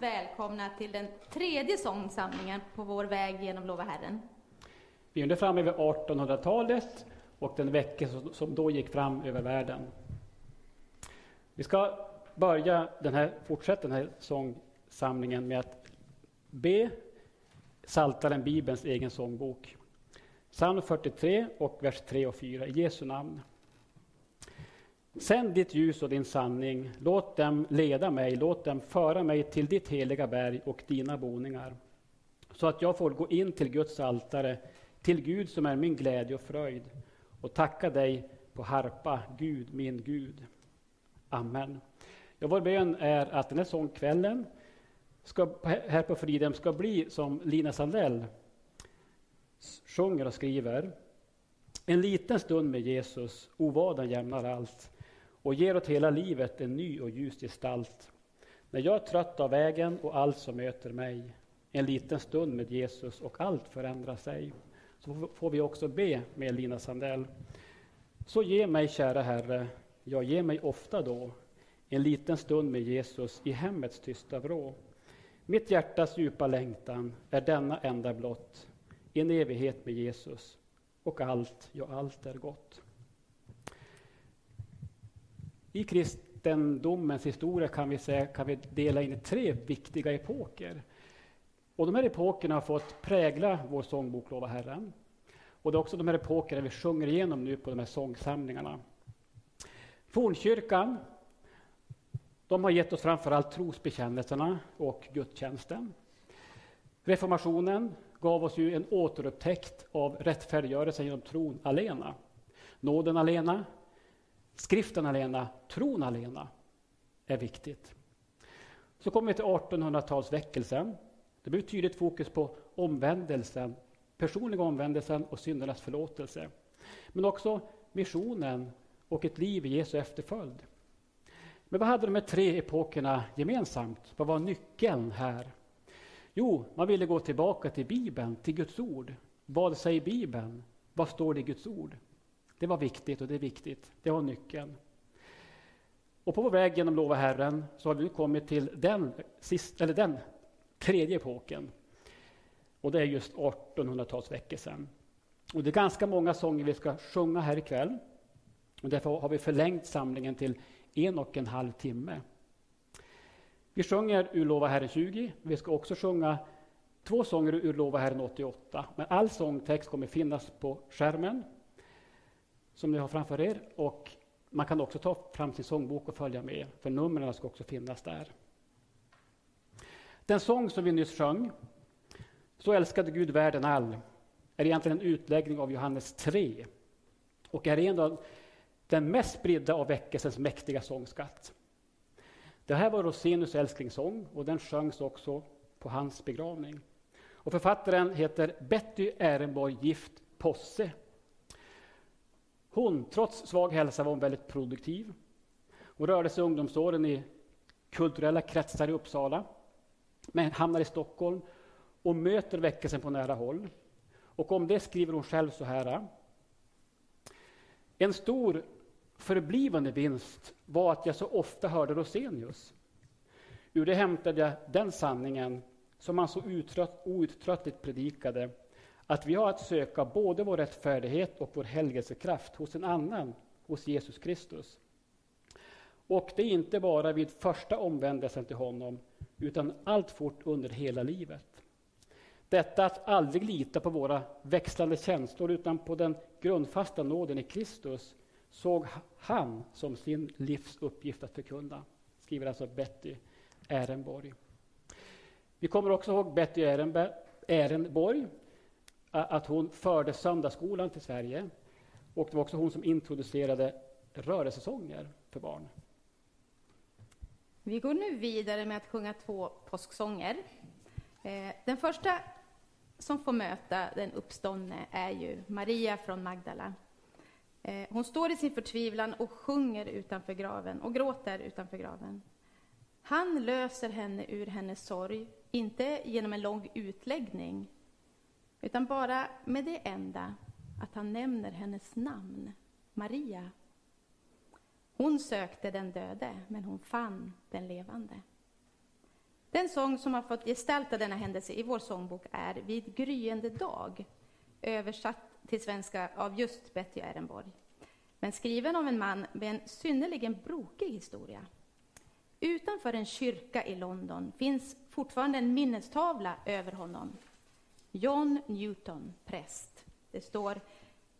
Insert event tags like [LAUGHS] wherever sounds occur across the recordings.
Varmt välkomna till den tredje sångsamlingen på vår väg genom Lova Herren. Vi är nu framme vid 1800-talet och den vecka som- då gick fram över världen. Vi ska börja den här, fortsätta den här sångsamlingen med att be Psaltaren Bibelns egen sångbok. Psalm 43 och vers 3 och 4 i Jesu namn. Sänd ditt ljus och din sanning, låt dem leda mig, låt dem föra mig till ditt heliga berg och dina boningar. Så att jag får gå in till Guds altare, till Gud som är min glädje och fröjd och tacka dig på harpa, Gud min Gud. Amen. Ja, vår bön är att den här sångkvällen ska, här på Fridhem ska bli som Lina Sandell sjunger och skriver. En liten stund med Jesus, ovaden jämnar allt och ger åt hela livet en ny och ljus gestalt. När jag är trött av vägen och allt som möter mig, en liten stund med Jesus och allt förändrar sig. Så får vi också be med Lina Sandell. Så ge mig, kära Herre, ja, ge mig ofta då, en liten stund med Jesus i hemmets tysta vrå. Mitt hjärtas djupa längtan är denna enda blott, en evighet med Jesus och allt, ja, allt är gott. I kristendomens historia kan vi, säga, kan vi dela in i tre viktiga epoker. Och de här epokerna har fått prägla vår sångbok Lova Herren. Och det är också de här epokerna vi sjunger igenom nu på de här sångsamlingarna. Fornkyrkan, de har gett oss framförallt trosbekännelserna och gudstjänsten. Reformationen gav oss ju en återupptäckt av rättfärdiggörelsen genom tron alena. Nåden alena, skriften alena, tron alena är viktigt. Så kommer vi till 1800-talsväckelsen. Det blir tydligt fokus på omvändelsen, personliga omvändelsen och syndernas förlåtelse. Men också missionen och ett liv i Jesu efterföljd. Men vad hade de här tre epokerna gemensamt? Vad var nyckeln här? Jo, man ville gå tillbaka till Bibeln, till Guds ord. Vad säger Bibeln? Vad står det i Guds ord? Det var viktigt och det är viktigt. Det var nyckeln. Och på vår väg genom Lova Herren så har vi nu kommit till den, sist, eller den tredje epoken. Och det är just 1800-talsväckelsen. Och det är ganska många sånger vi ska sjunga här ikväll. Och därför har vi förlängt samlingen till en och en halv timme. Vi sjunger ur Lova Herren 20. Vi ska också sjunga två sånger ur Lova Herren 88. Men all sångtext kommer finnas på skärmen som ni har framför er. Och man kan också ta fram sin sångbok och följa med, för numren ska också finnas där. Den sång som vi nyss sjöng, Så älskade Gud världen all, är egentligen en utläggning av Johannes 3 och är en av den mest spridda av väckelsens mäktiga sångskatt. Det här var Rosenius älsklingssång och den sjöngs också på hans begravning. Och författaren heter Betty Ehrenborg Gift Posse. Hon, trots svag hälsa, var hon väldigt produktiv. Hon rörde sig ungdomsåren i kulturella kretsar i Uppsala, men hamnar i Stockholm och möter väckelsen på nära håll. Och om det skriver hon själv så här. En stor förblivande vinst var att jag så ofta hörde Rosenius. Ur det hämtade jag den sanningen som han så outtröttligt predikade, att vi har att söka både vår rättfärdighet och vår helgelsekraft hos en annan, hos Jesus Kristus. Och det är inte bara vid första omvändelsen till honom, utan alltfort under hela livet. Detta att aldrig lita på våra växlande känslor, utan på den grundfasta nåden i Kristus, såg han som sin livs uppgift att förkunna, skriver alltså Betty Ehrenborg. Vi kommer också ihåg Betty Ehrenborg, att hon förde söndagsskolan till Sverige. Och det var också hon som introducerade rörelsesånger för barn. Vi går nu vidare med att sjunga två påsksånger. Eh, den första som får möta den uppståndne är ju Maria från Magdala. Eh, hon står i sin förtvivlan och sjunger utanför graven och gråter utanför graven. Han löser henne ur hennes sorg, inte genom en lång utläggning, utan bara med det enda att han nämner hennes namn, Maria. Hon sökte den döde, men hon fann den levande. Den sång som har fått gestalta denna händelse i vår sångbok är Vid gryende dag, översatt till svenska av just Betty Ehrenborg, men skriven av en man med en synnerligen brokig historia. Utanför en kyrka i London finns fortfarande en minnestavla över honom. John Newton, präst. Det står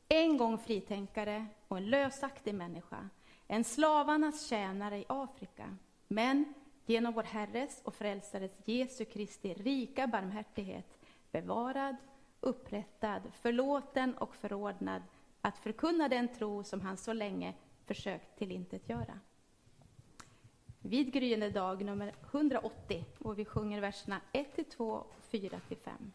en gång fritänkare och en lösaktig människa, en slavarnas tjänare i Afrika, men genom vår Herres och Frälsares Jesu Kristi rika barmhärtighet bevarad, upprättad, förlåten och förordnad att förkunna den tro som han så länge försökt tillintetgöra. Vid gryende dag nummer 180 och vi sjunger verserna 1 2, och 4 5.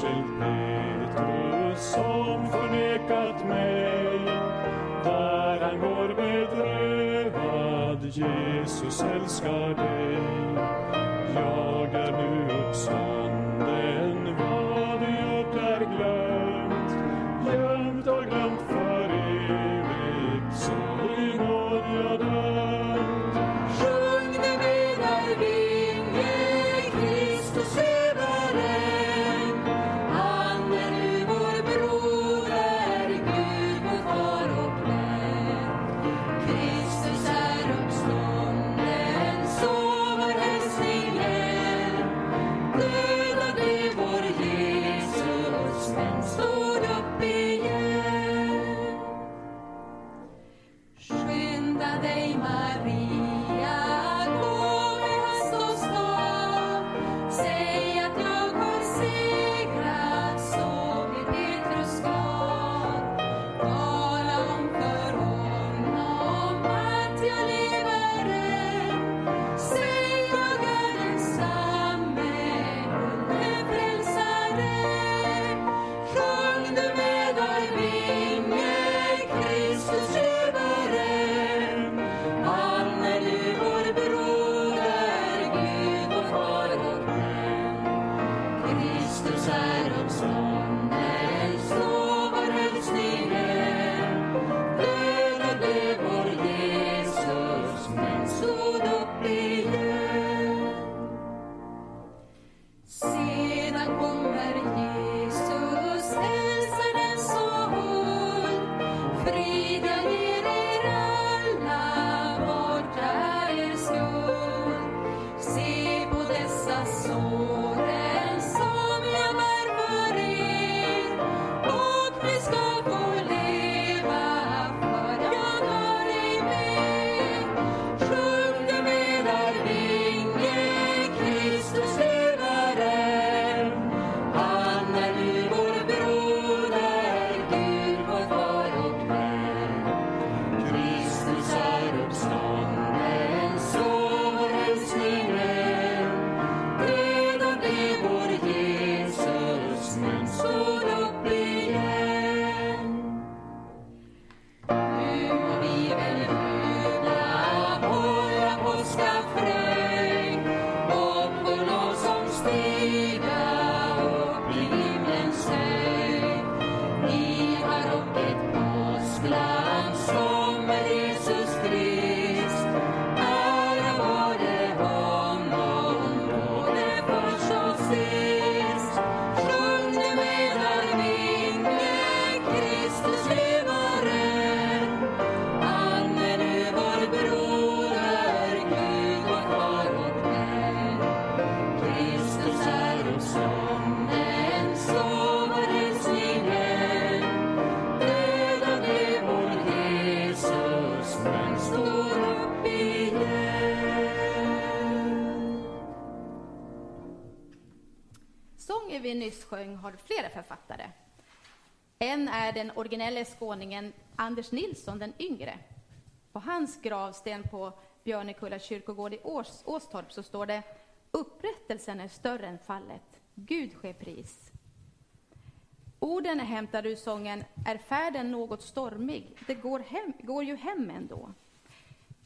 särskilt Petrus som förnekat mig. Där han går bedrövad, Jesus älskar dig. sjöng har flera författare. En är den originelle skåningen Anders Nilsson den yngre. På hans gravsten på Björnekulla kyrkogård i Ås Åstorp så står det Upprättelsen är större än fallet. Gud ske pris. Orden är hämtade ur sången Är färden något stormig, det går, hem, går ju hem ändå.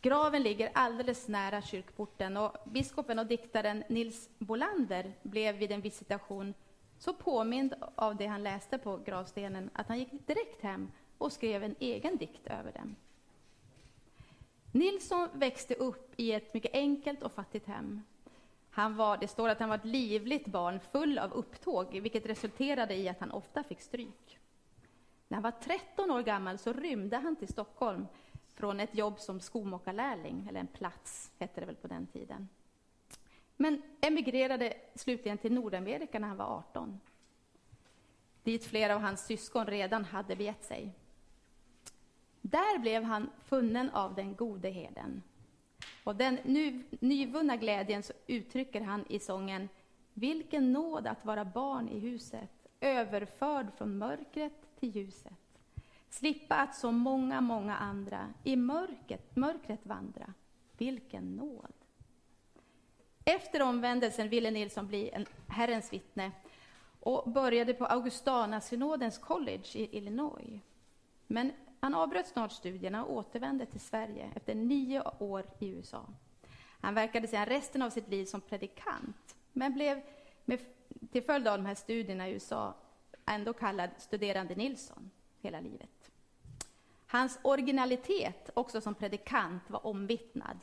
Graven ligger alldeles nära kyrkporten och biskopen och diktaren Nils Bolander blev vid en visitation så påmind av det han läste på gravstenen att han gick direkt hem och skrev en egen dikt över den. Nilsson växte upp i ett mycket enkelt och fattigt hem. Han var, det står att han var ett livligt barn full av upptåg, vilket resulterade i att han ofta fick stryk. När han var 13 år gammal så rymde han till Stockholm från ett jobb som skomakarlärling, eller en plats hette det väl på den tiden. Men emigrerade slutligen till Nordamerika när han var 18. Dit flera av hans syskon redan hade begett sig. Där blev han funnen av den gode herden. Och den nu, nyvunna glädjen så uttrycker han i sången Vilken nåd att vara barn i huset, överförd från mörkret till ljuset. Slippa att så många, många andra i mörkret, mörkret vandra. Vilken nåd! Efter omvändelsen ville Nilsson bli en Herrens vittne och började på Augustana-synodens college i Illinois. Men han avbröt snart studierna och återvände till Sverige efter nio år i USA. Han verkade sedan resten av sitt liv som predikant, men blev med, till följd av de här studierna i USA ändå kallad studerande Nilsson hela livet. Hans originalitet, också som predikant, var omvittnad.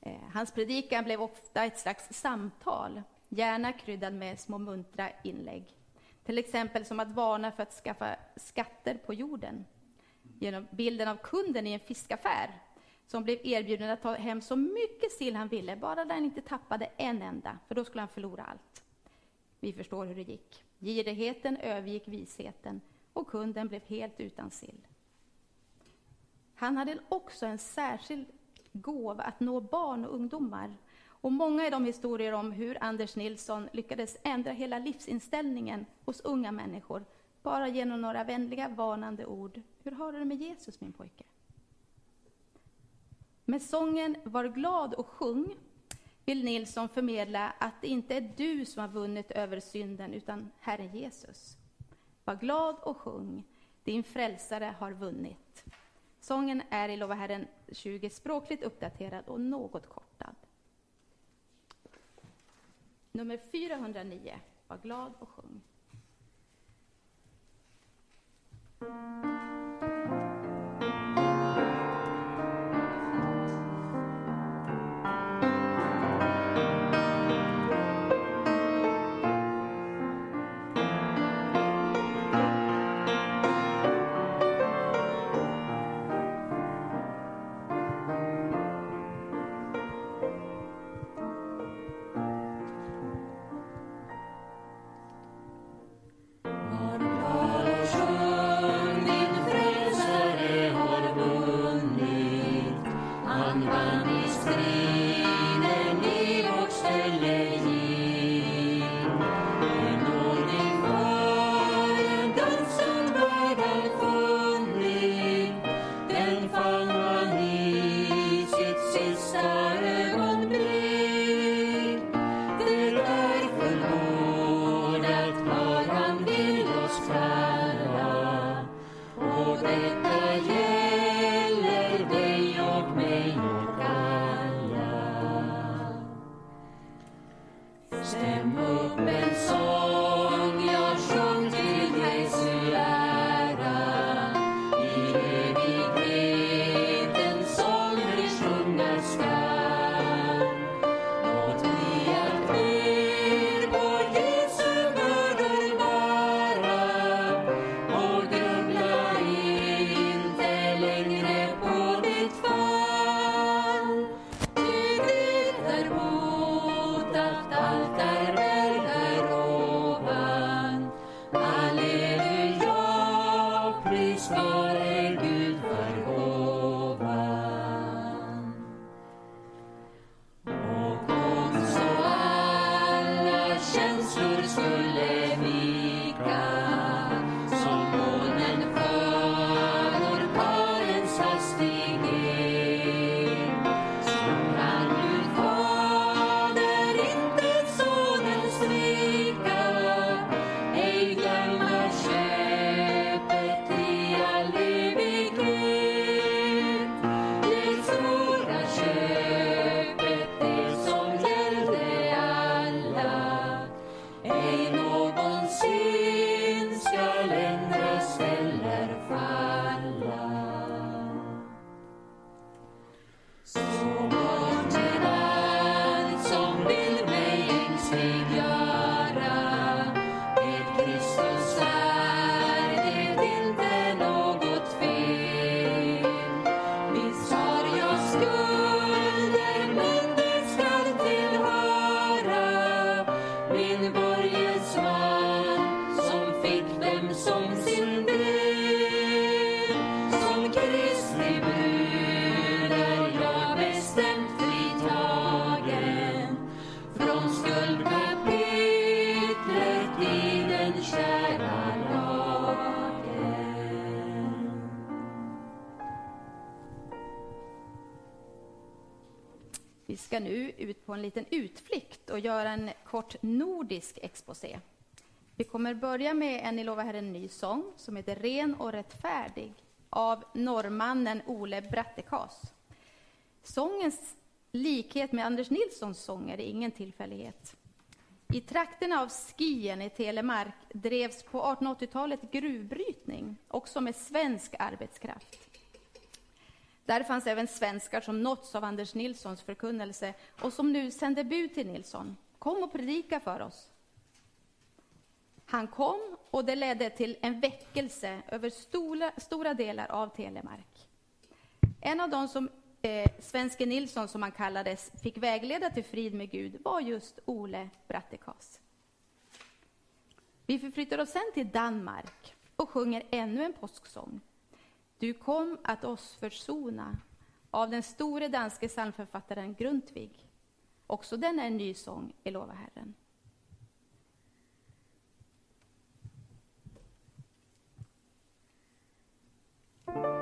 Eh, hans predikan blev ofta ett slags samtal, gärna kryddad med små muntra inlägg. Till exempel som att varna för att skaffa skatter på jorden genom bilden av kunden i en fiskaffär som blev erbjuden att ta hem så mycket sill han ville, bara där han inte tappade en enda, för då skulle han förlora allt. Vi förstår hur det gick. Girigheten övergick visheten och kunden blev helt utan sill. Han hade också en särskild gåva att nå barn och ungdomar. Och många är de historier om hur Anders Nilsson lyckades ändra hela livsinställningen hos unga människor bara genom några vänliga, varnande ord. Hur har du det med Jesus, min pojke? Med sången Var glad och sjung vill Nilsson förmedla att det inte är du som har vunnit över synden, utan Herren Jesus. Var glad och sjung, din frälsare har vunnit. Sången är i Lova Herren 20 språkligt uppdaterad och något kortad. Nummer 409, Var glad och sjung. En liten utflykt och göra en kort nordisk exposé. Vi kommer börja med en I lova en ny sång som heter Ren och rättfärdig av norrmannen Ole Brattekas. Sångens likhet med Anders Nilssons sånger är ingen tillfällighet. I trakterna av Skien i Telemark drevs på 1880-talet gruvbrytning, också med svensk arbetskraft. Där fanns även svenskar som nåtts av Anders Nilssons förkunnelse och som nu sände bud till Nilsson. Kom och predika för oss. Han kom och det ledde till en väckelse över stora, stora delar av Telemark. En av dem som eh, Svenske Nilsson, som han kallades, fick vägleda till frid med Gud var just Ole Brattekas. Vi förflyttar oss sen till Danmark och sjunger ännu en påsksång. Du kom att oss försona av den store danske psalmförfattaren Grundtvig. Också den är en ny sång i Lova Herren. you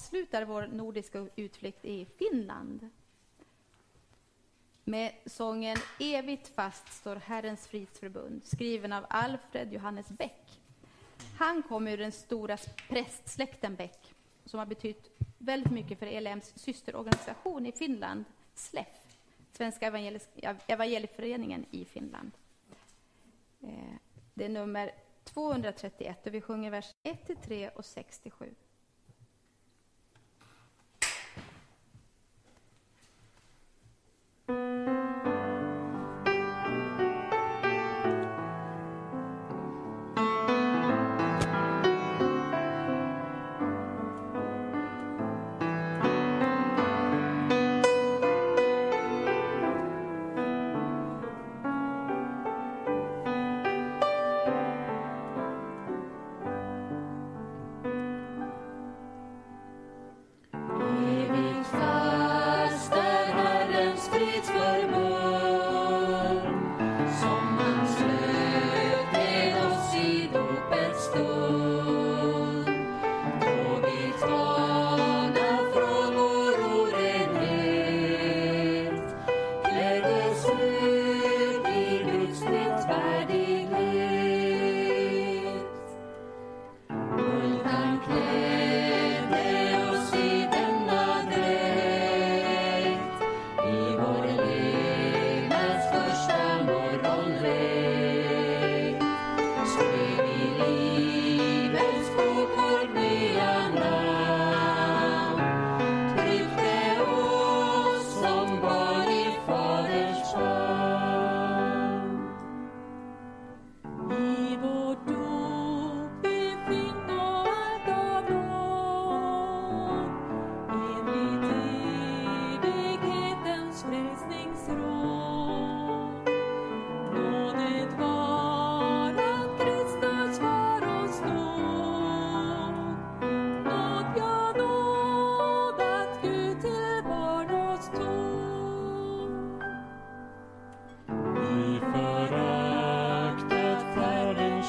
avslutar vår nordiska utflykt i Finland med sången Evigt fast står Herrens fridsförbund, skriven av Alfred Johannes Bäck. Han kom ur den stora prästsläkten Bäck, som har betytt väldigt mycket för ELMs systerorganisation i Finland, SLEF, Svenska evangelieföreningen i Finland. Eh, det är nummer 231 och vi sjunger vers 1-3 och 67.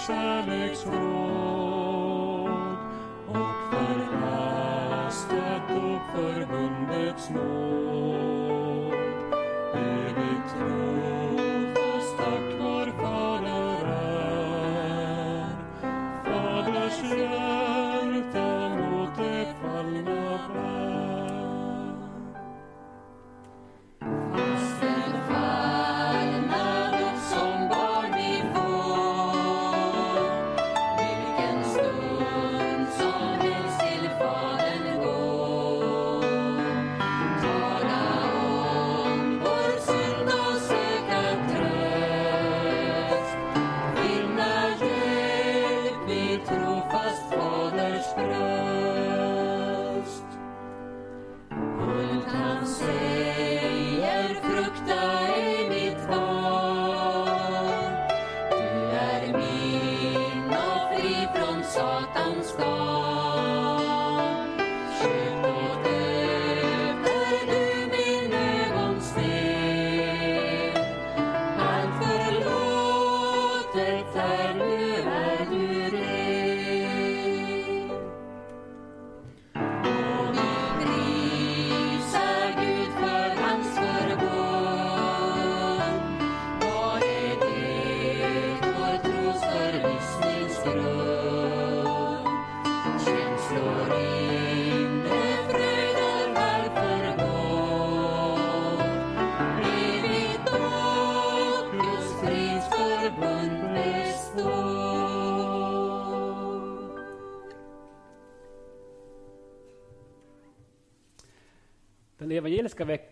kärleksråd och förhastat upp förbundets nåd. Evigt råd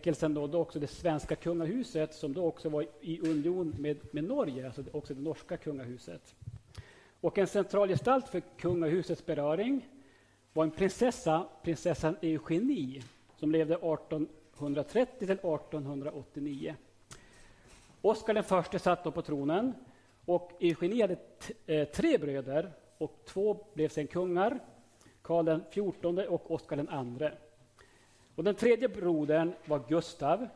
väckelsen då, nådde också det svenska kungahuset som då också var i union med, med Norge, alltså också det norska kungahuset. Och en central gestalt för kungahusets beröring var en prinsessa, prinsessan Eugenie, som levde 1830 till 1889. Oskar den förste satt då på tronen och Eugenie hade eh, tre bröder och två blev sen kungar, Karl den XIV och Oskar den andre. Och den tredje brodern var Gustav.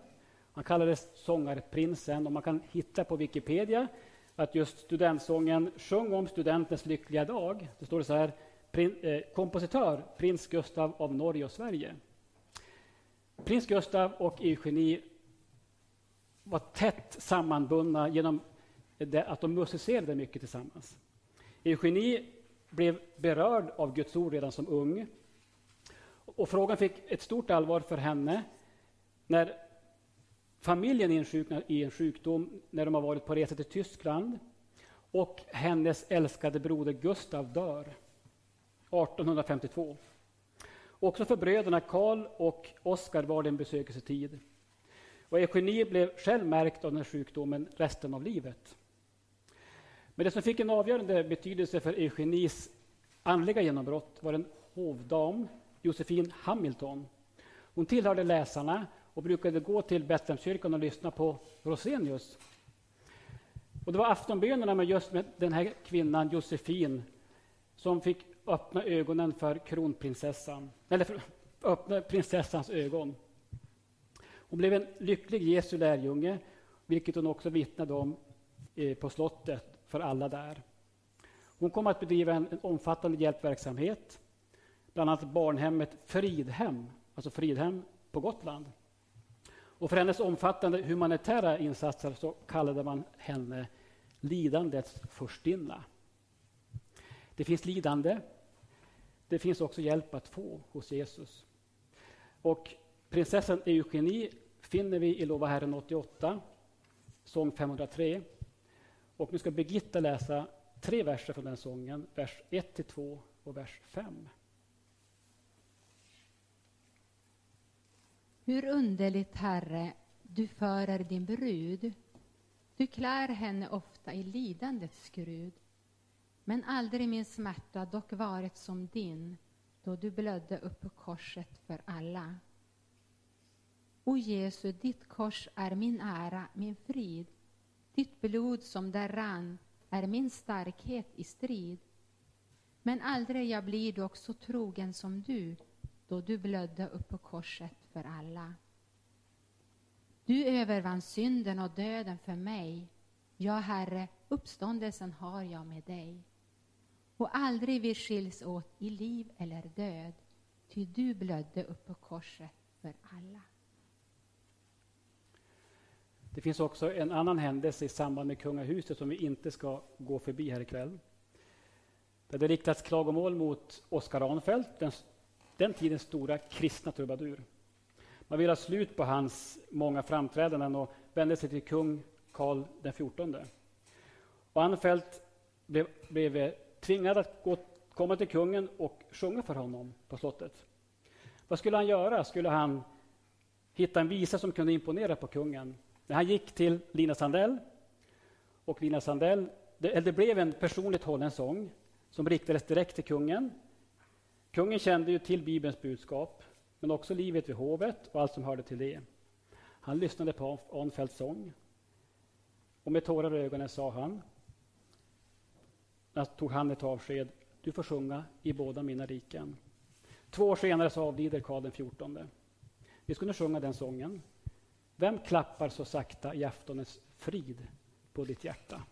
Han kallades sångarprinsen och man kan hitta på Wikipedia att just studentsången Sjung om studentens lyckliga dag. Det står så här, prin, eh, kompositör prins Gustav av Norge och Sverige. Prins Gustav och Eugenie var tätt sammanbundna genom det, att de musicerade mycket tillsammans. Eugenie blev berörd av Guds ord redan som ung. Och frågan fick ett stort allvar för henne när familjen insjuknade i en sjukdom när de har varit på resa till Tyskland och hennes älskade broder Gustav dör 1852. Också för bröderna Karl och Oskar var det en besökelsetid. Och Eugenie blev själv märkt av den sjukdomen resten av livet. Men det som fick en avgörande betydelse för Eugenies andliga genombrott var en hovdam, Josefin Hamilton. Hon tillhörde läsarna och brukade gå till Betlehemskyrkan och lyssna på Rosenius. Och det var aftonbönerna med just med den här kvinnan, Josefin, som fick öppna ögonen för kronprinsessan, eller för, öppna prinsessans ögon. Hon blev en lycklig Jesu lärjunge, vilket hon också vittnade om eh, på slottet för alla där. Hon kom att bedriva en, en omfattande hjälpverksamhet, bland annat barnhemmet Fridhem, alltså Fridhem på Gotland. Och för hennes omfattande humanitära insatser så kallade man henne lidandets furstinna. Det finns lidande. Det finns också hjälp att få hos Jesus. Och prinsessan Eugenie finner vi i Lova Herren 88, sång 503. Och nu ska Birgitta läsa tre verser från den sången, vers 1 2 och vers 5. Hur underligt, Herre, du förer din brud. Du klär henne ofta i lidandets skrud. Men aldrig min smärta dock varit som din, då du blödde upp på korset för alla. O Jesu, ditt kors är min ära, min frid. Ditt blod som där rann är min starkhet i strid. Men aldrig jag blir dock så trogen som du, då du blödde upp på korset för alla. Du övervann synden och döden för mig. Ja, Herre, uppståndelsen har jag med dig. Och aldrig vi skiljs åt i liv eller död, ty du blödde upp på korset för alla. Det finns också en annan händelse i samband med kungahuset som vi inte ska gå förbi här ikväll. Där det riktats klagomål mot Oskar Ranfeldt, den, den tidens stora kristna trubadur. Man vill ha slut på hans många framträdanden och vände sig till kung Karl XIV. Och Anfeldt blev, blev eh, tvingad att gå, komma till kungen och sjunga för honom på slottet. Vad skulle han göra? Skulle han hitta en visa som kunde imponera på kungen? När han gick till Lina Sandell, och Lina Sandell, det, det blev en personligt hållen sång som riktades direkt till kungen. Kungen kände ju till Bibelns budskap, men också livet vid hovet och allt som hörde till det. Han lyssnade på Arnfeldts sång och med tårar i ögonen sa han, när tog han ett avsked, du får sjunga i båda mina riken. Två år senare så avlider Karl XIV. Vi skulle sjunga den sången vem klappar så sakta i aftonens frid på ditt hjärta?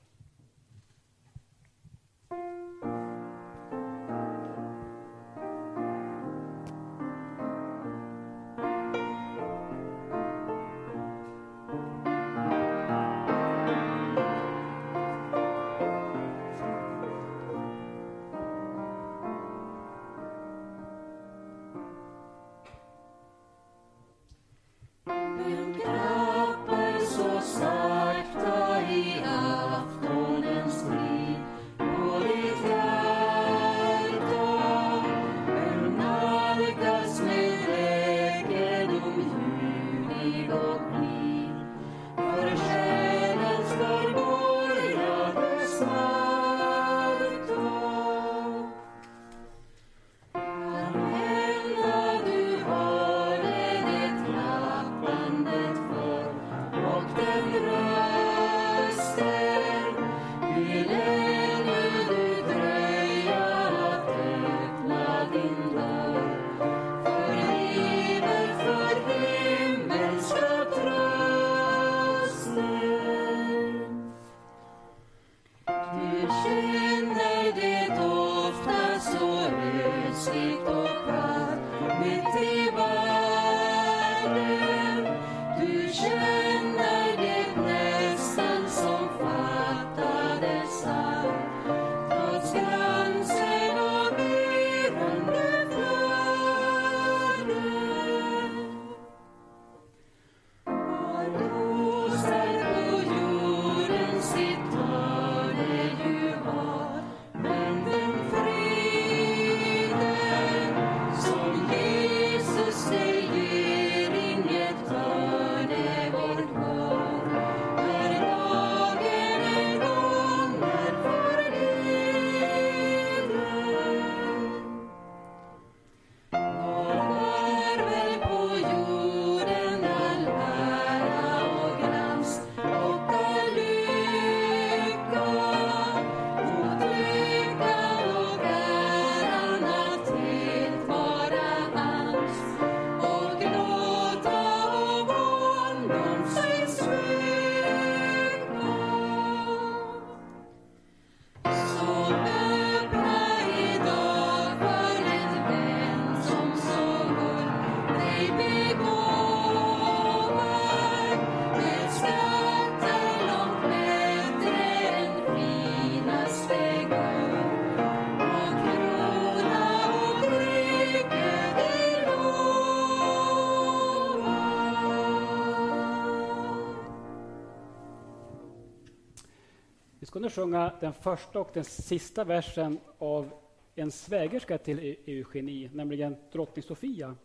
Vi sjunga den första och den sista versen av en svägerska till E- Eugenie, nämligen drottning Sofia.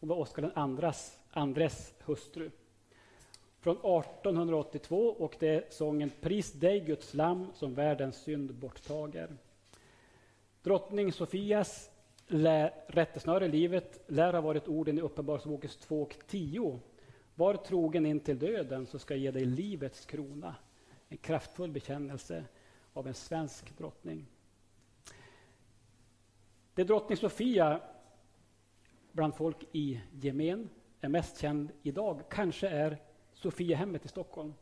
Hon var Oscar andras, andres hustru. Från 1882 och det är sången Pris dig Guds lamm som världens synd borttager. Drottning Sofias lä- rättesnöre i livet lär ha varit orden i Uppenbarelsebokens 2 och 10. Var trogen in till döden så ska jag ge dig livets krona. En kraftfull bekännelse av en svensk drottning. Det drottning Sofia bland folk i gemen är mest känd idag kanske är Sofiahemmet i Stockholm.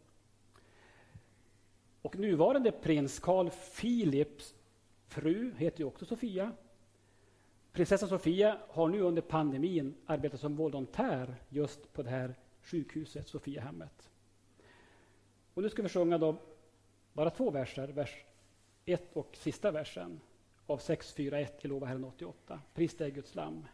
Och nuvarande prins Carl Philips fru heter ju också Sofia. Prinsessan Sofia har nu under pandemin arbetat som volontär just på det här sjukhuset, Sofiahemmet. Och nu ska vi sjunga då bara två verser, vers 1 och sista versen av 641 i Lova Herren 88. Pris dig Guds lamm.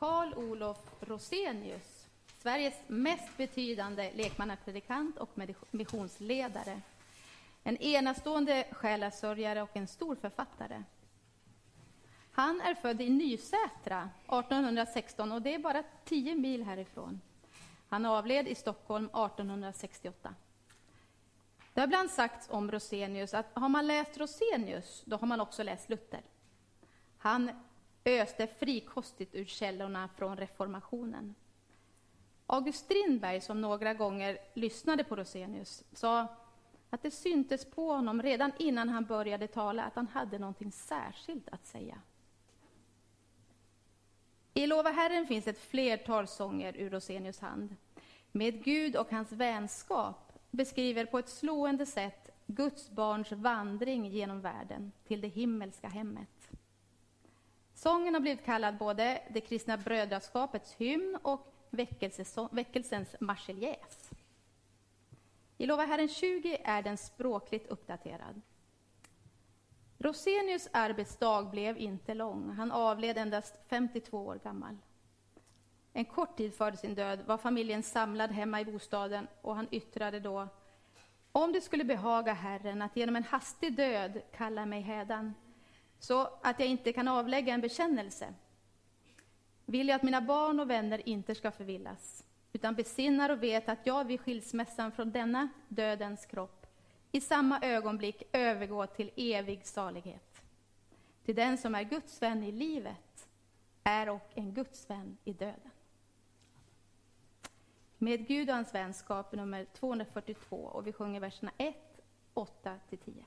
Karl Olof Rosenius, Sveriges mest betydande lekmannapredikant och missionsledare. En enastående själasörjare och en stor författare. Han är född i Nysätra 1816 och det är bara 10 mil härifrån. Han avled i Stockholm 1868. Det har ibland sagts om Rosenius att har man läst Rosenius, då har man också läst Luther. Han öste frikostigt ur källorna från reformationen. August Strindberg, som några gånger lyssnade på Rosenius, sa att det syntes på honom redan innan han började tala att han hade någonting särskilt att säga. I Lova Herren finns ett flertal sånger ur Rosenius hand. Med Gud och hans vänskap beskriver på ett slående sätt Guds barns vandring genom världen till det himmelska hemmet. Sången har blivit kallad både det kristna brödraskapets hymn och väckelsens marseljäs. I Lova Herren 20 är den språkligt uppdaterad. Rosenius arbetsdag blev inte lång. Han avled endast 52 år gammal. En kort tid före sin död var familjen samlad hemma i bostaden och han yttrade då om det skulle behaga Herren att genom en hastig död kalla mig hädan, så att jag inte kan avlägga en bekännelse, vill jag att mina barn och vänner inte ska förvillas, utan besinnar och vet att jag vid skilsmässan från denna dödens kropp i samma ögonblick övergår till evig salighet. Till den som är Guds vän i livet är och en Guds vän i döden. Med Gud och hans vänskap nummer 242 och vi sjunger verserna 1, 8 till 10.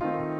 Thank you.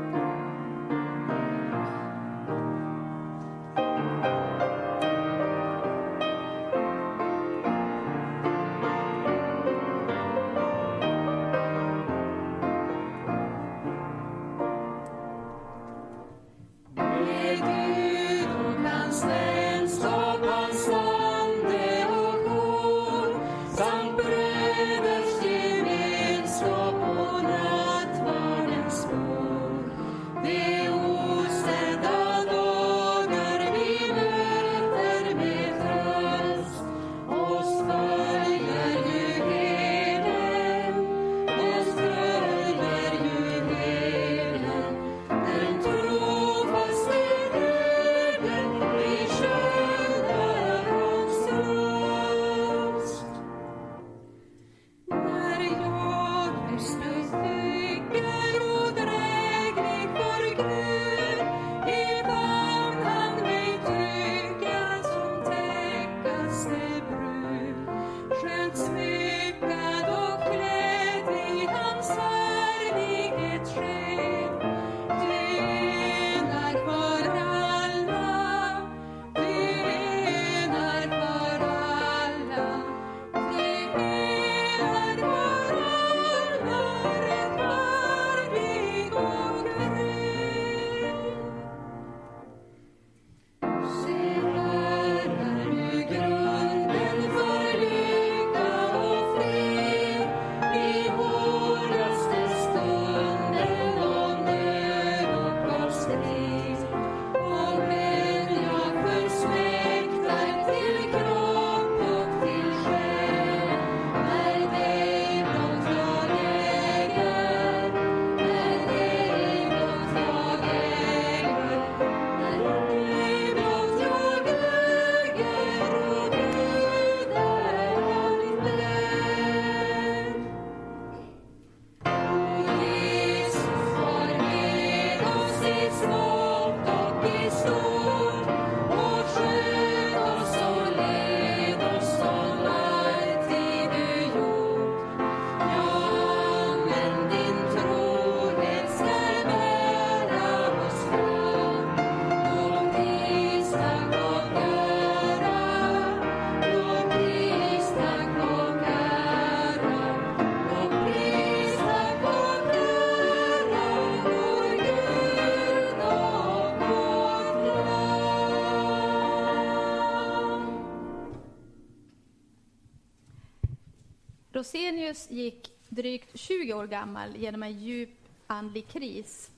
Rosenius gick drygt 20 år gammal genom en djup andlig kris.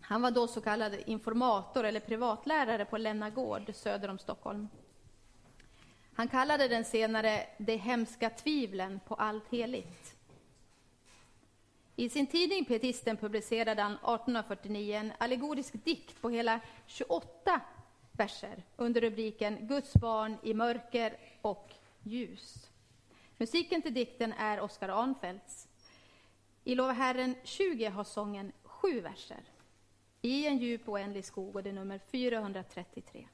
Han var då så kallad informator eller privatlärare på Länna gård söder om Stockholm. Han kallade den senare de hemska tvivlen på allt heligt. I sin tidning Pietisten publicerade han 1849 en allegorisk dikt på hela 28 verser under rubriken Guds barn i mörker och ljus. Musiken till dikten är Oskar Arnfeldts. I Lova Herren 20 har sången sju verser. I en djup oändlig skog och det är nummer 433.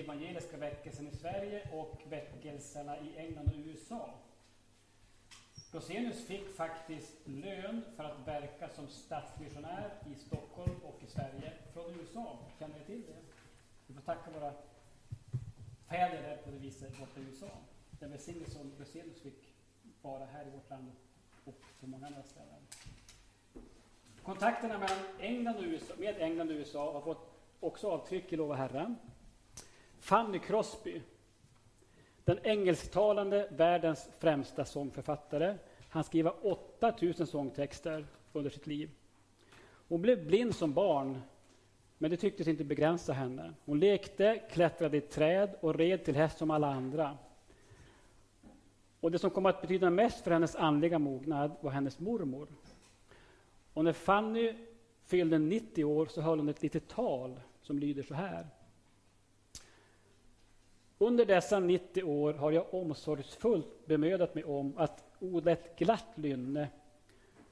Evangeliska väckelsen i Sverige och väckelserna i England och USA. Rosenius fick faktiskt lön för att verka som stadsmissionär i Stockholm och i Sverige från USA. Känner ni till det? Vi får tacka våra fäder där på det viset borta i USA. Den välsignelse som Rosenius fick vara här i vårt land och på många andra ställen. Kontakterna mellan England och USA, med England och USA har fått också avtryck i Lova Herren. Fanny Crosby, den engelsktalande världens främsta sångförfattare. Han skrev 8000 sångtexter under sitt liv. Hon blev blind som barn, men det tycktes inte begränsa henne. Hon lekte, klättrade i träd och red till häst som alla andra. Och det som kom att betyda mest för hennes andliga mognad var hennes mormor. Och när Fanny fyllde 90 år så höll hon ett litet tal som lyder så här. Under dessa 90 år har jag omsorgsfullt bemödat mig om att odla ett glatt lynne.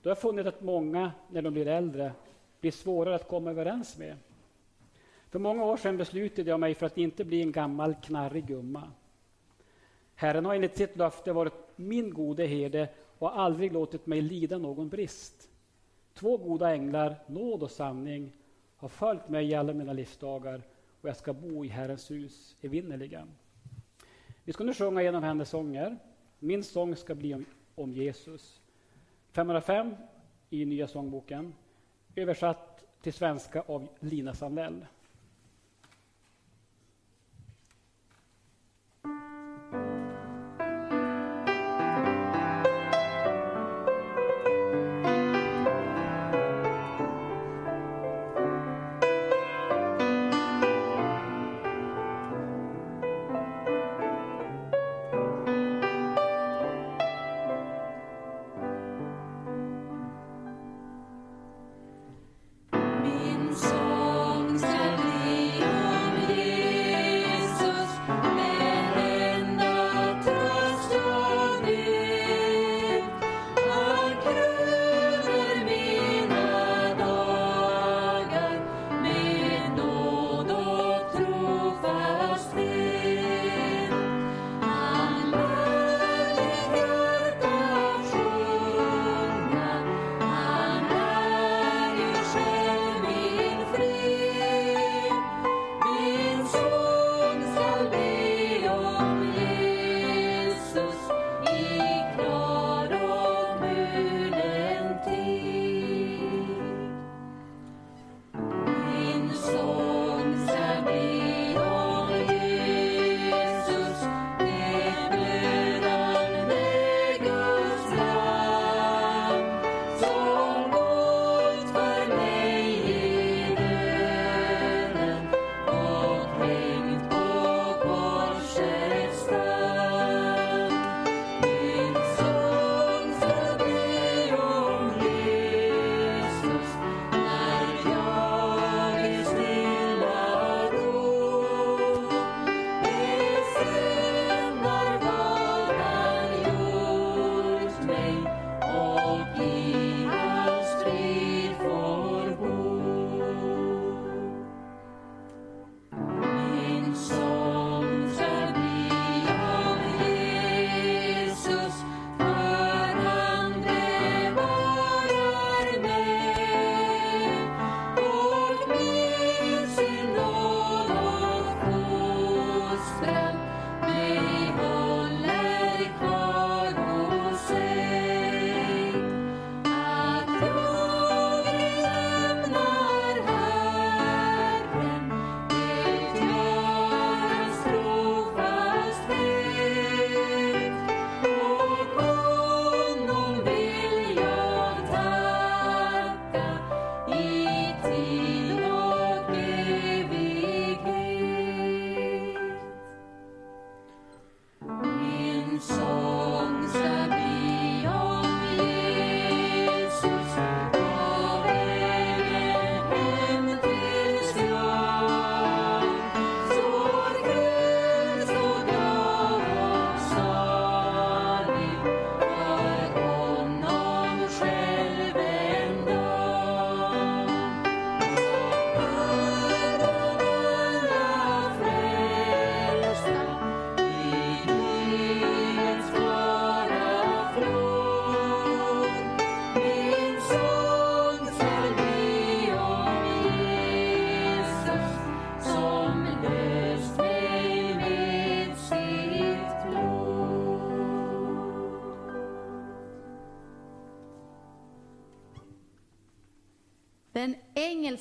Då har jag funnit att många, när de blir äldre, blir svårare att komma överens med. För många år sedan beslutade jag mig för att inte bli en gammal knarrig gumma. Herren har enligt sitt löfte varit min gode herde och aldrig låtit mig lida någon brist. Två goda änglar, nåd och sanning, har följt mig i alla mina livsdagar och jag ska bo i Herrens hus evinnerligen. Vi ska nu sjunga en av hennes sånger. Min sång ska bli om, om Jesus. 505 i Nya sångboken, översatt till svenska av Lina Sandell.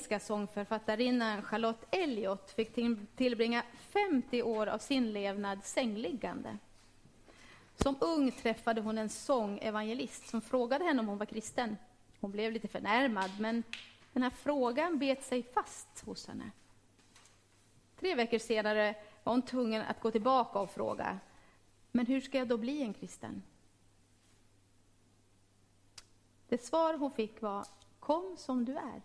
Engelska sångförfattarinnan Charlotte Elliot fick tillbringa 50 år av sin levnad sängliggande. Som ung träffade hon en sångevangelist som frågade henne om hon var kristen. Hon blev lite förnärmad, men den här frågan bet sig fast hos henne. Tre veckor senare var hon tvungen att gå tillbaka och fråga, men hur ska jag då bli en kristen? Det svar hon fick var, kom som du är.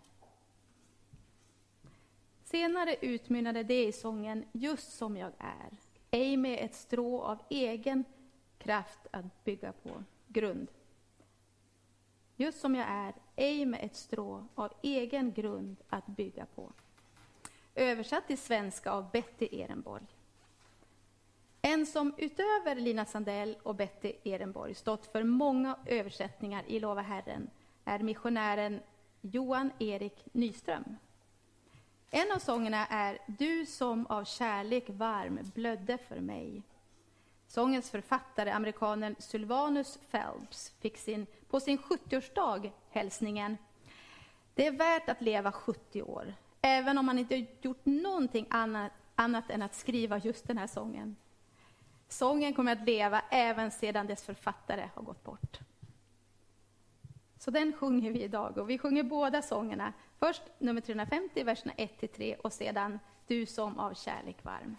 Senare utmynnade det i sången Just som jag är, ej med ett strå av egen kraft att bygga på grund. Just som jag är, ej med ett strå av egen grund att bygga på. Översatt till svenska av Betty Ehrenborg. En som utöver Lina Sandell och Betty Ehrenborg stått för många översättningar i Lova Herren är missionären Johan Erik Nyström. En av sångerna är Du som av kärlek varm blödde för mig. Sångens författare, amerikanen Sylvanus Phelps, fick sin, på sin 70-årsdag hälsningen Det är värt att leva 70 år, även om man inte gjort någonting annat, annat än att skriva just den här sången. Sången kommer att leva även sedan dess författare har gått bort. Så den sjunger vi idag och vi sjunger båda sångerna. Först nummer 350, verserna 1-3 och sedan Du som av kärlek varm.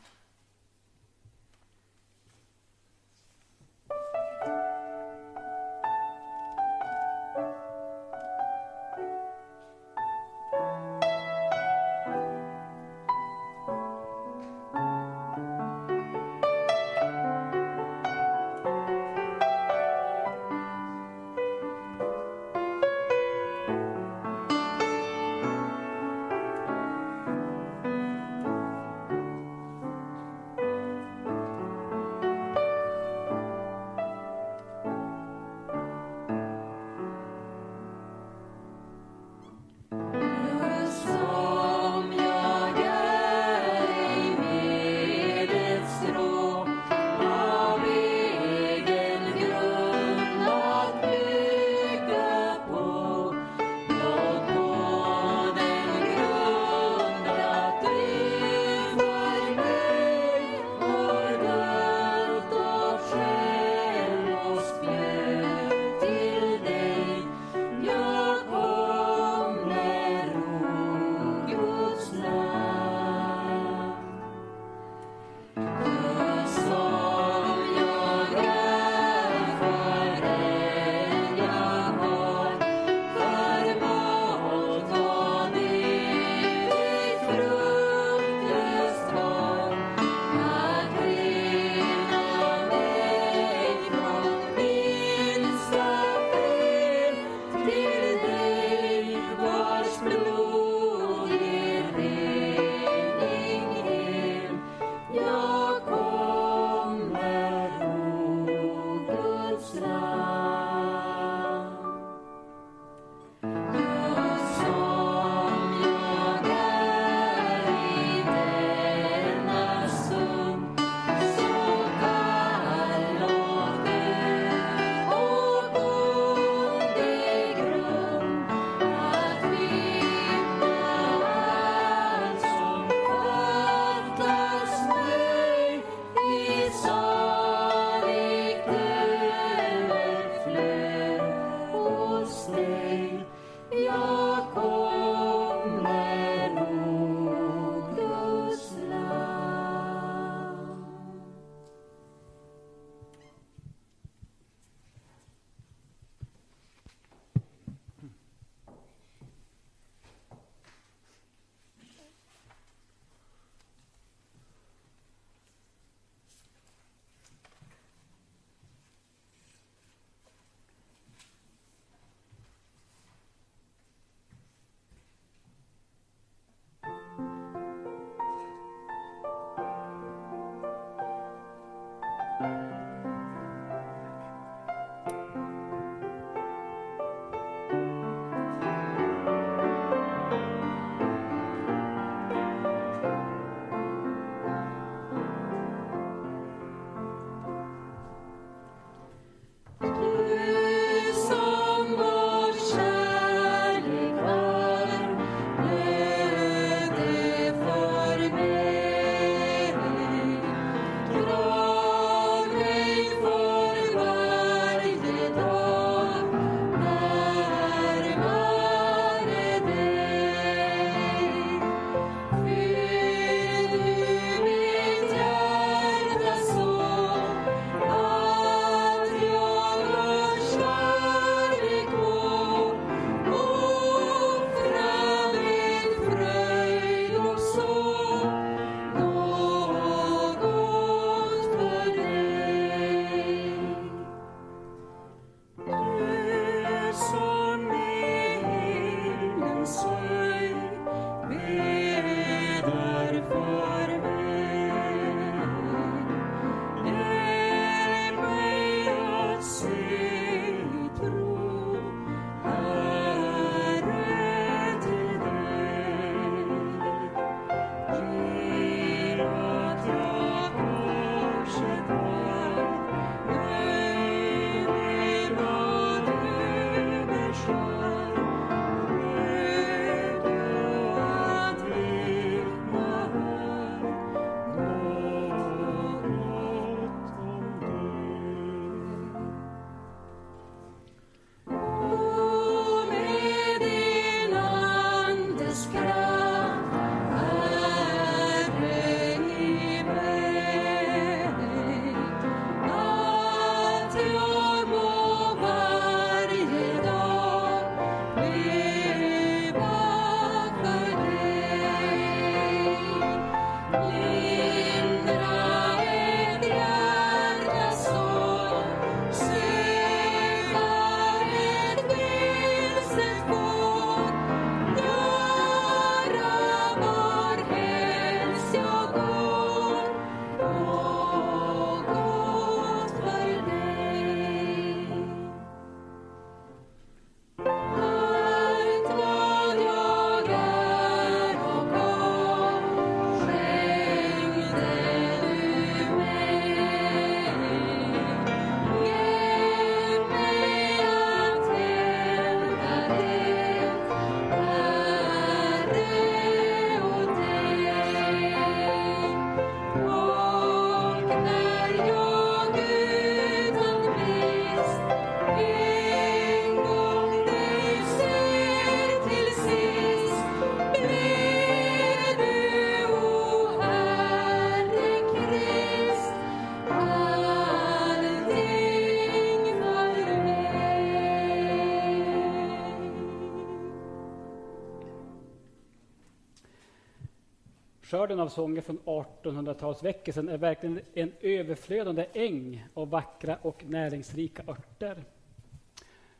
Skörden av sånger från 1800-talsväckelsen är verkligen en överflödande äng av vackra och näringsrika örter.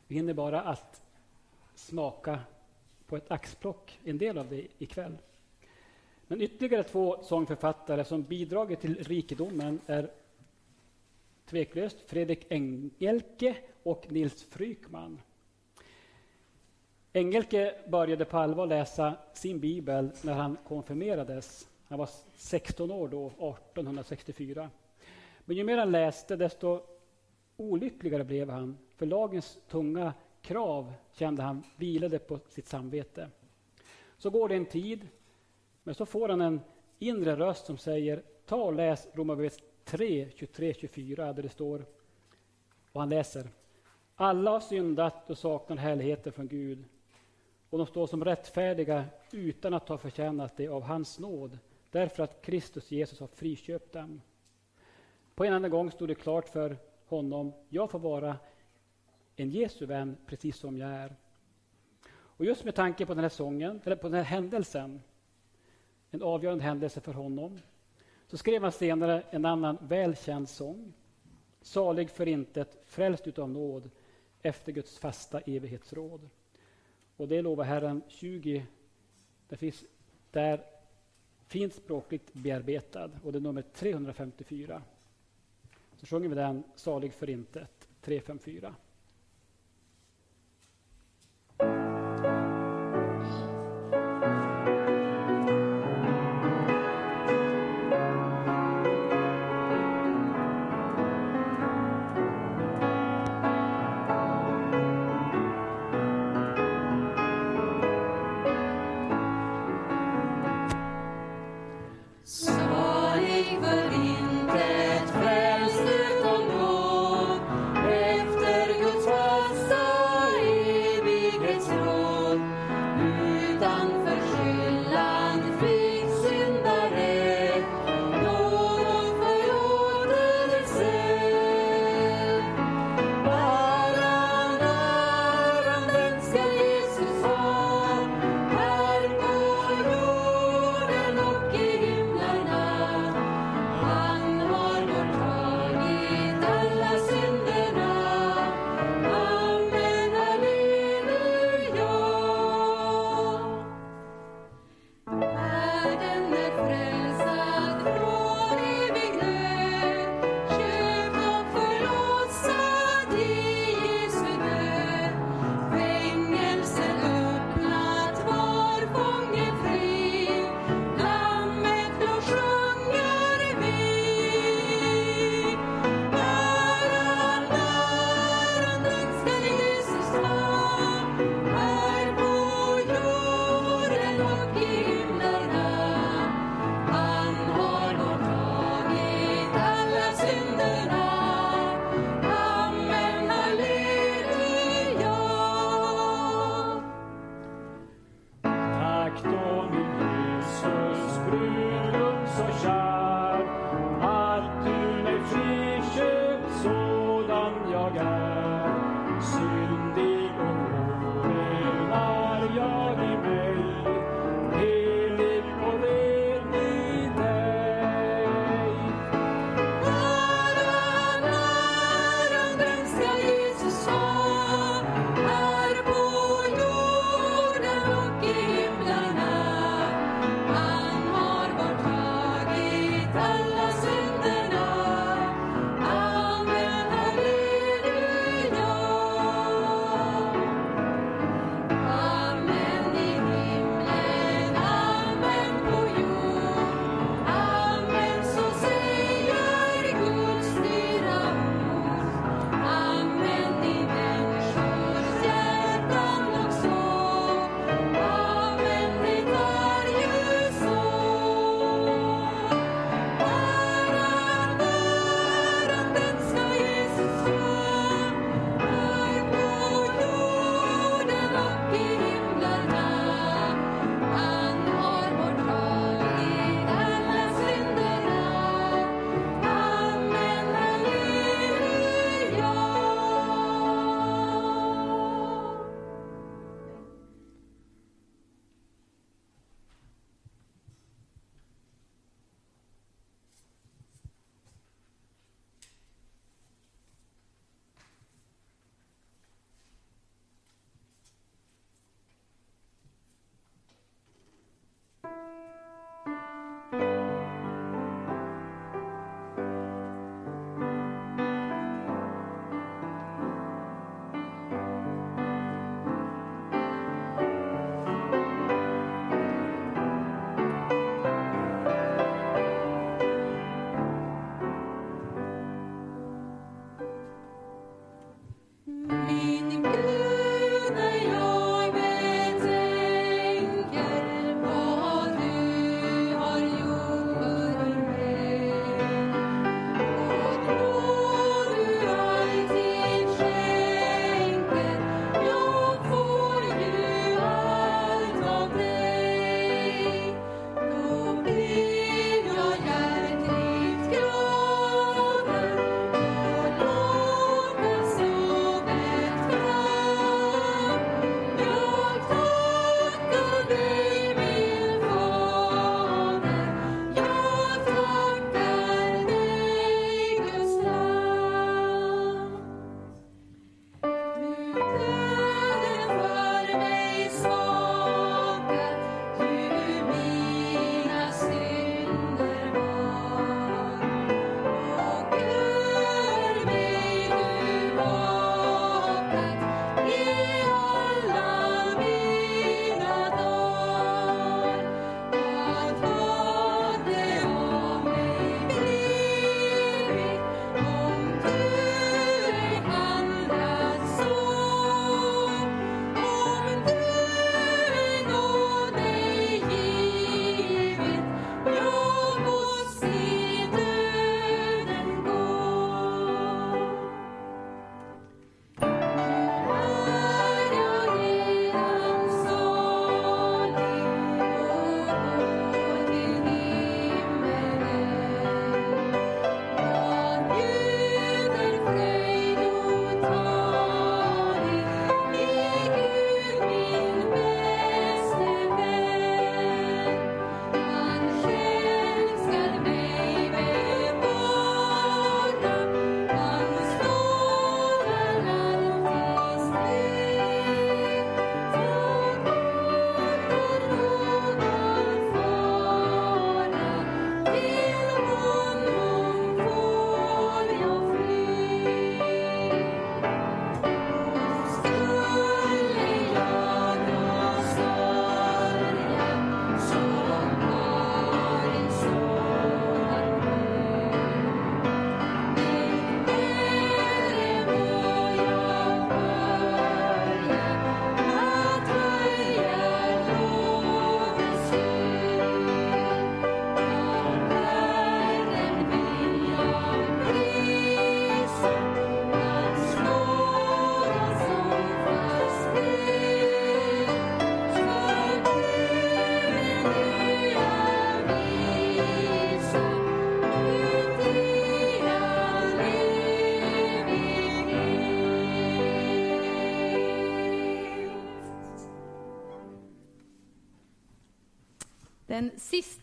Vi hinner bara att smaka på ett axplock, en del av det ikväll. Men ytterligare två sångförfattare som bidragit till rikedomen är tveklöst Fredrik Engelke och Nils Frykman. Engelke började på allvar läsa sin bibel när han konfirmerades. Han var 16 år då, 1864. Men ju mer han läste, desto olyckligare blev han. För lagens tunga krav kände han vilade på sitt samvete. Så går det en tid, men så får han en inre röst som säger ta och läs Romarbrevet 3, 23-24 där det står och han läser alla har syndat och saknar härligheten från Gud och de står som rättfärdiga utan att ha förtjänat det av hans nåd därför att Kristus Jesus har friköpt dem. På en enda gång stod det klart för honom jag får vara en Jesu vän precis som jag är. Och just med tanke på den här sången, eller på den här händelsen, en avgörande händelse för honom, så skrev han senare en annan välkänd sång. Salig för intet, frälst utav nåd, efter Guds fasta evighetsråd. Och det lovar Herren 20, det finns där fint språkligt bearbetad och det är nummer 354. Så sjunger vi den, Salig för intet, 354.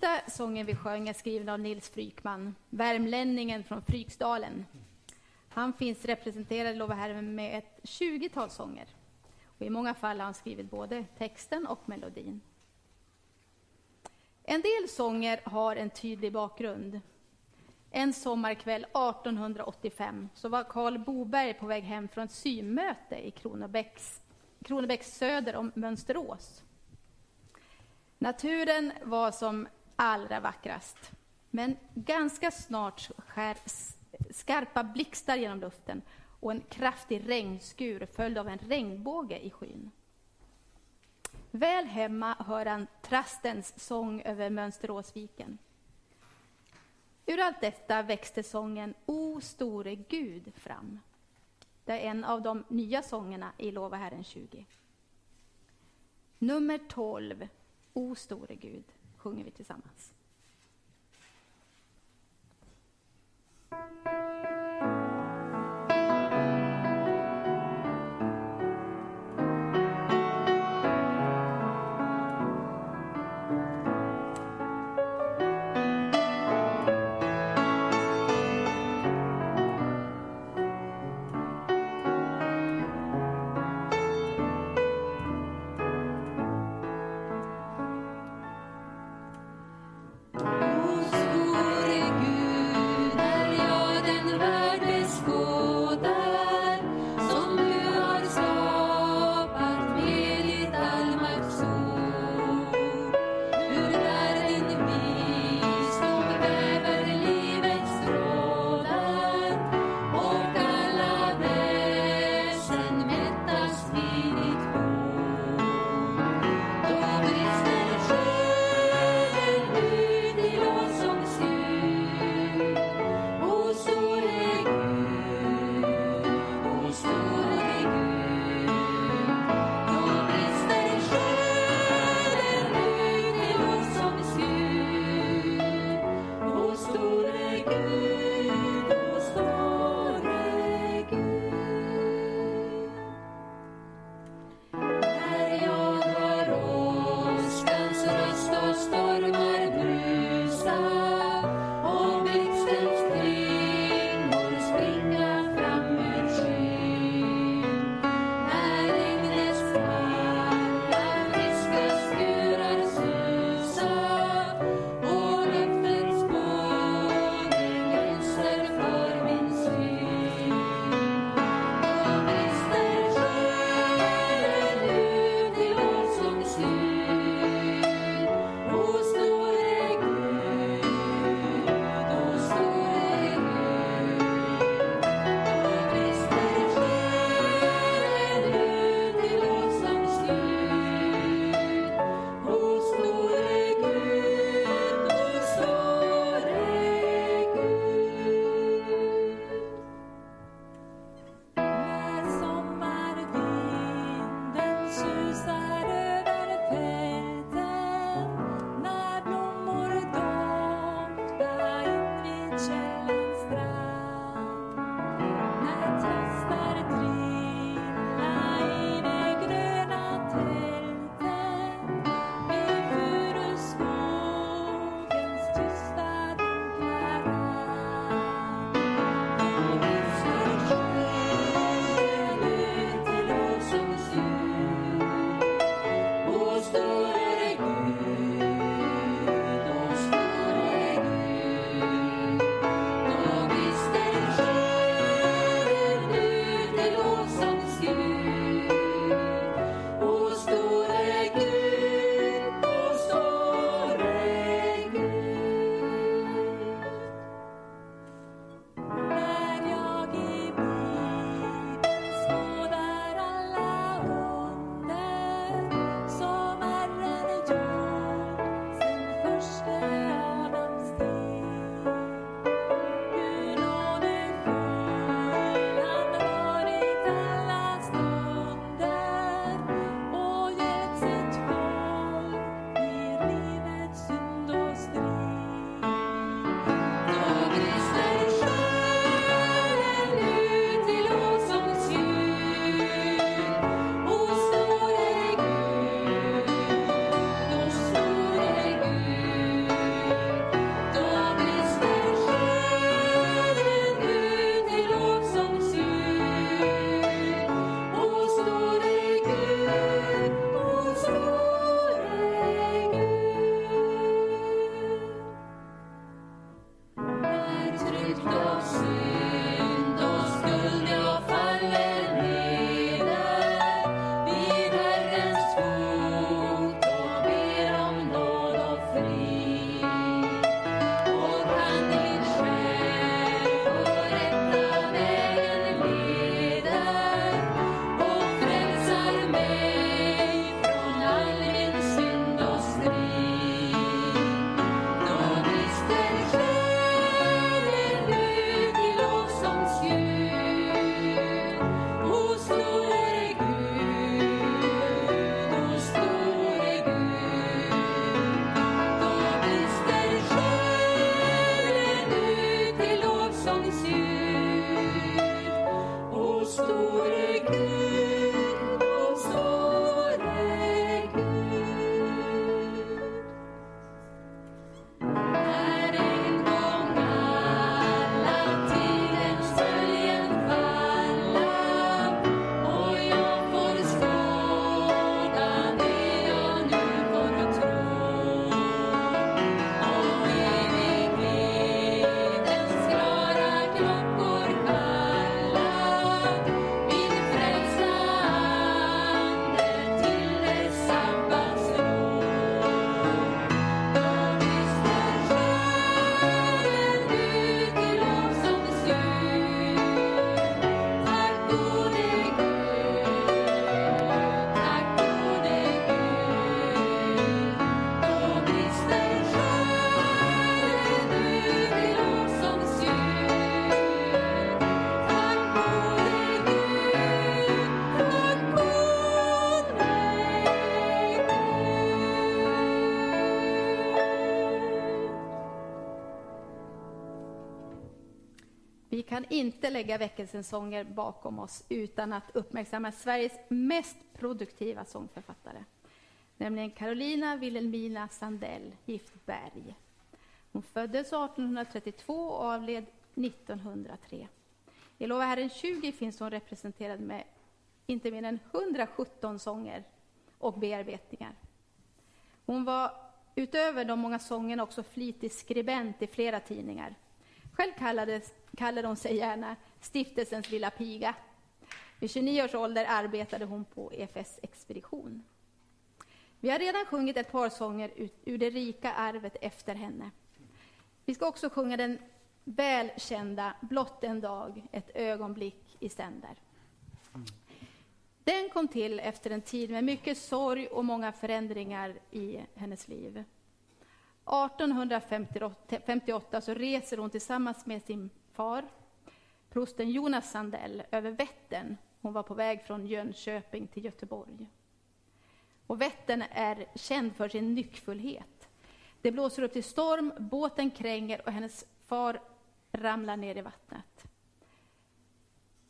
Sista sången vi sjöng är skriven av Nils Frykman, värmlänningen från Fryksdalen. Han finns representerad i Lova Herren med ett 20-tal sånger. Och I många fall har han skrivit både texten och melodin. En del sånger har en tydlig bakgrund. En sommarkväll 1885 så var Karl Boberg på väg hem från ett symmöte i Kronobäcks, Kronobäcks söder om Mönsterås. Naturen var som allra vackrast. Men ganska snart skär skarpa blixtar genom luften och en kraftig regnskur följd av en regnbåge i skyn. Väl hemma hör han trastens sång över Mönsteråsviken. Ur allt detta växte sången O store Gud fram. Det är en av de nya sångerna i Lova Herren 20. Nummer 12, O store Gud, sjunger vi tillsammans. Kan inte lägga väckelsens sånger bakom oss utan att uppmärksamma Sveriges mest produktiva sångförfattare, nämligen Carolina Wilhelmina Sandell Giftberg. Hon föddes 1832 och avled 1903. I Lova Herren 20 finns hon representerad med inte mindre än 117 sånger och bearbetningar. Hon var utöver de många sångerna också flitig skribent i flera tidningar. Själv kallades, kallade hon sig gärna stiftelsens lilla piga. Vid 29 års ålder arbetade hon på EFS expedition. Vi har redan sjungit ett par sånger ur det rika arvet efter henne. Vi ska också sjunga den välkända Blott en dag, ett ögonblick i sänder. Den kom till efter en tid med mycket sorg och många förändringar i hennes liv. 1858 så reser hon tillsammans med sin far, prosten Jonas Sandell, över Vättern. Hon var på väg från Jönköping till Göteborg. Och Vättern är känd för sin nyckfullhet. Det blåser upp till storm, båten kränger och hennes far ramlar ner i vattnet.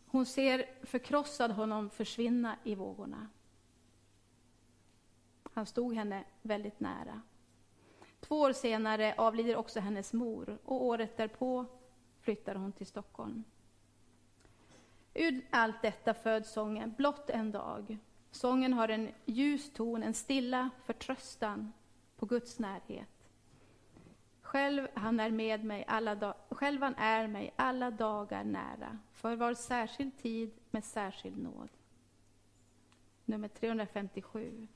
Hon ser förkrossad honom försvinna i vågorna. Han stod henne väldigt nära. Två år senare avlider också hennes mor och året därpå flyttar hon till Stockholm. Ur allt detta föds sången Blott en dag. Sången har en ljus ton, en stilla förtröstan på Guds närhet. Själv han är med mig alla dag, själv han är mig alla dagar nära, för var särskild tid med särskild nåd. Nummer 357.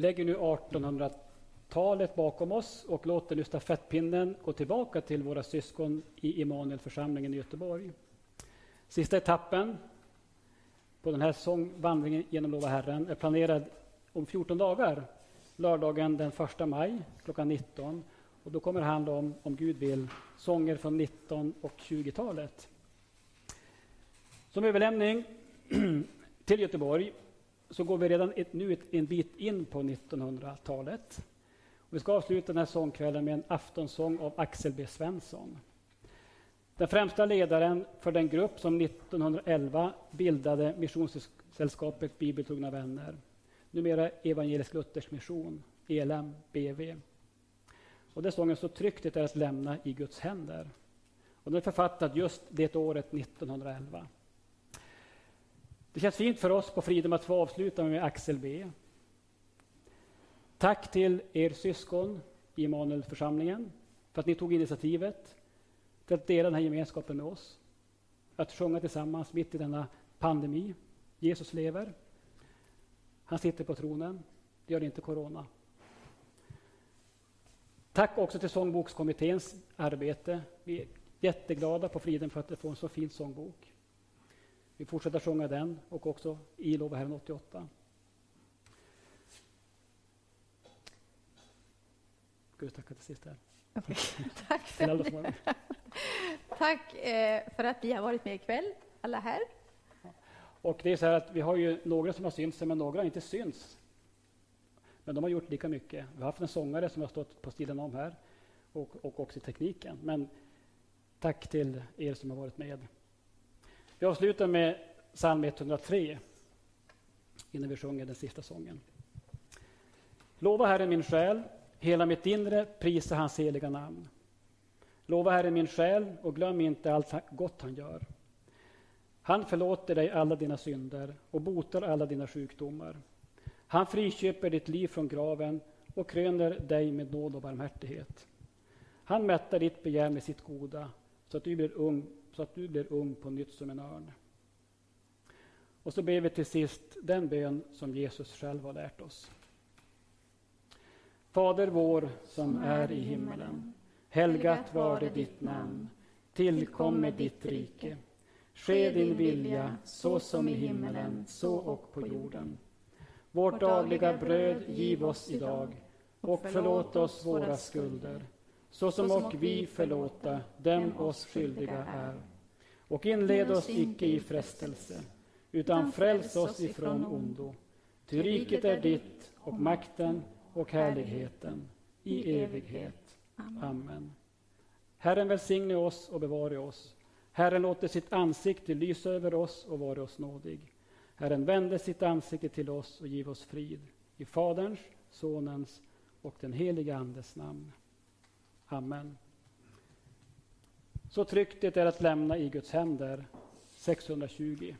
Lägger nu 1800-talet bakom oss och låter nu stafettpinnen gå tillbaka till våra syskon i Immanuelförsamlingen i Göteborg. Sista etappen på den här sångvandringen genom Lova Herren är planerad om 14 dagar, lördagen den 1 maj klockan 19. Och då kommer det handla om, om Gud vill, sånger från 19 och 20-talet. Som överlämning [CLEARS THROAT] till Göteborg så går vi redan ett, nu ett, en bit in på 1900-talet. Vi ska avsluta den här sångkvällen med en aftonsång av Axel B. Svensson. Den främsta ledaren för den grupp som 1911 bildade Missionssällskapet Bibeltrogna vänner, numera Evangelisk Luthers mission, ELM BV. Och den sången Så tryggt det är att lämna i Guds händer. Och den är författad just det året 1911. Det känns fint för oss på Fridhem att få avsluta med Axel B. Tack till er syskon i Immanuelförsamlingen för att ni tog initiativet till att dela den här gemenskapen med oss. Att sjunga tillsammans mitt i denna pandemi. Jesus lever. Han sitter på tronen. Det gör inte corona. Tack också till Sångbokskommitténs arbete. Vi är jätteglada på Friden för att få en så fin sångbok. Vi fortsätter sjunga den och också i Lova Herren 88. Ska vi tacka till sist här? Okay. [LAUGHS] Tack för. [LAUGHS] Tack eh, för att ni har varit med ikväll, alla här. Och det är så här att vi har ju några som har synts men några har inte synts. Men de har gjort lika mycket. Vi har haft en sångare som har stått på sidan om här och, och också i tekniken. Men tack till er som har varit med. Vi avslutar med psalm 103 innan vi sjunger den sista sången. Lova Herren min själ, hela mitt inre prisa hans heliga namn. Lova Herren min själ och glöm inte allt gott han gör. Han förlåter dig alla dina synder och botar alla dina sjukdomar. Han friköper ditt liv från graven och kröner dig med nåd och barmhärtighet. Han mättar ditt begär med sitt goda så att du blir ung, så att du blir ung på nytt som en örn. Och så ber vi till sist den bön som Jesus själv har lärt oss. Fader vår som är i himmelen. Helgat var det ditt namn. Tillkomme ditt rike. Ske din vilja så som i himmelen, så och på jorden. Vårt dagliga bröd giv oss idag och förlåt oss våra skulder så som och vi förlåta dem oss skyldiga är. Och inled oss icke i frestelse utan fräls oss ifrån ondo. Ty riket är ditt och makten och härligheten i evighet. Amen. Herren välsigne oss och bevare oss. Herren låter sitt ansikte lysa över oss och vare oss nådig. Herren vände sitt ansikte till oss och giv oss frid. I Faderns, Sonens och den helige Andes namn. Amen. Så tryggt det är att lämna i Guds händer. 620.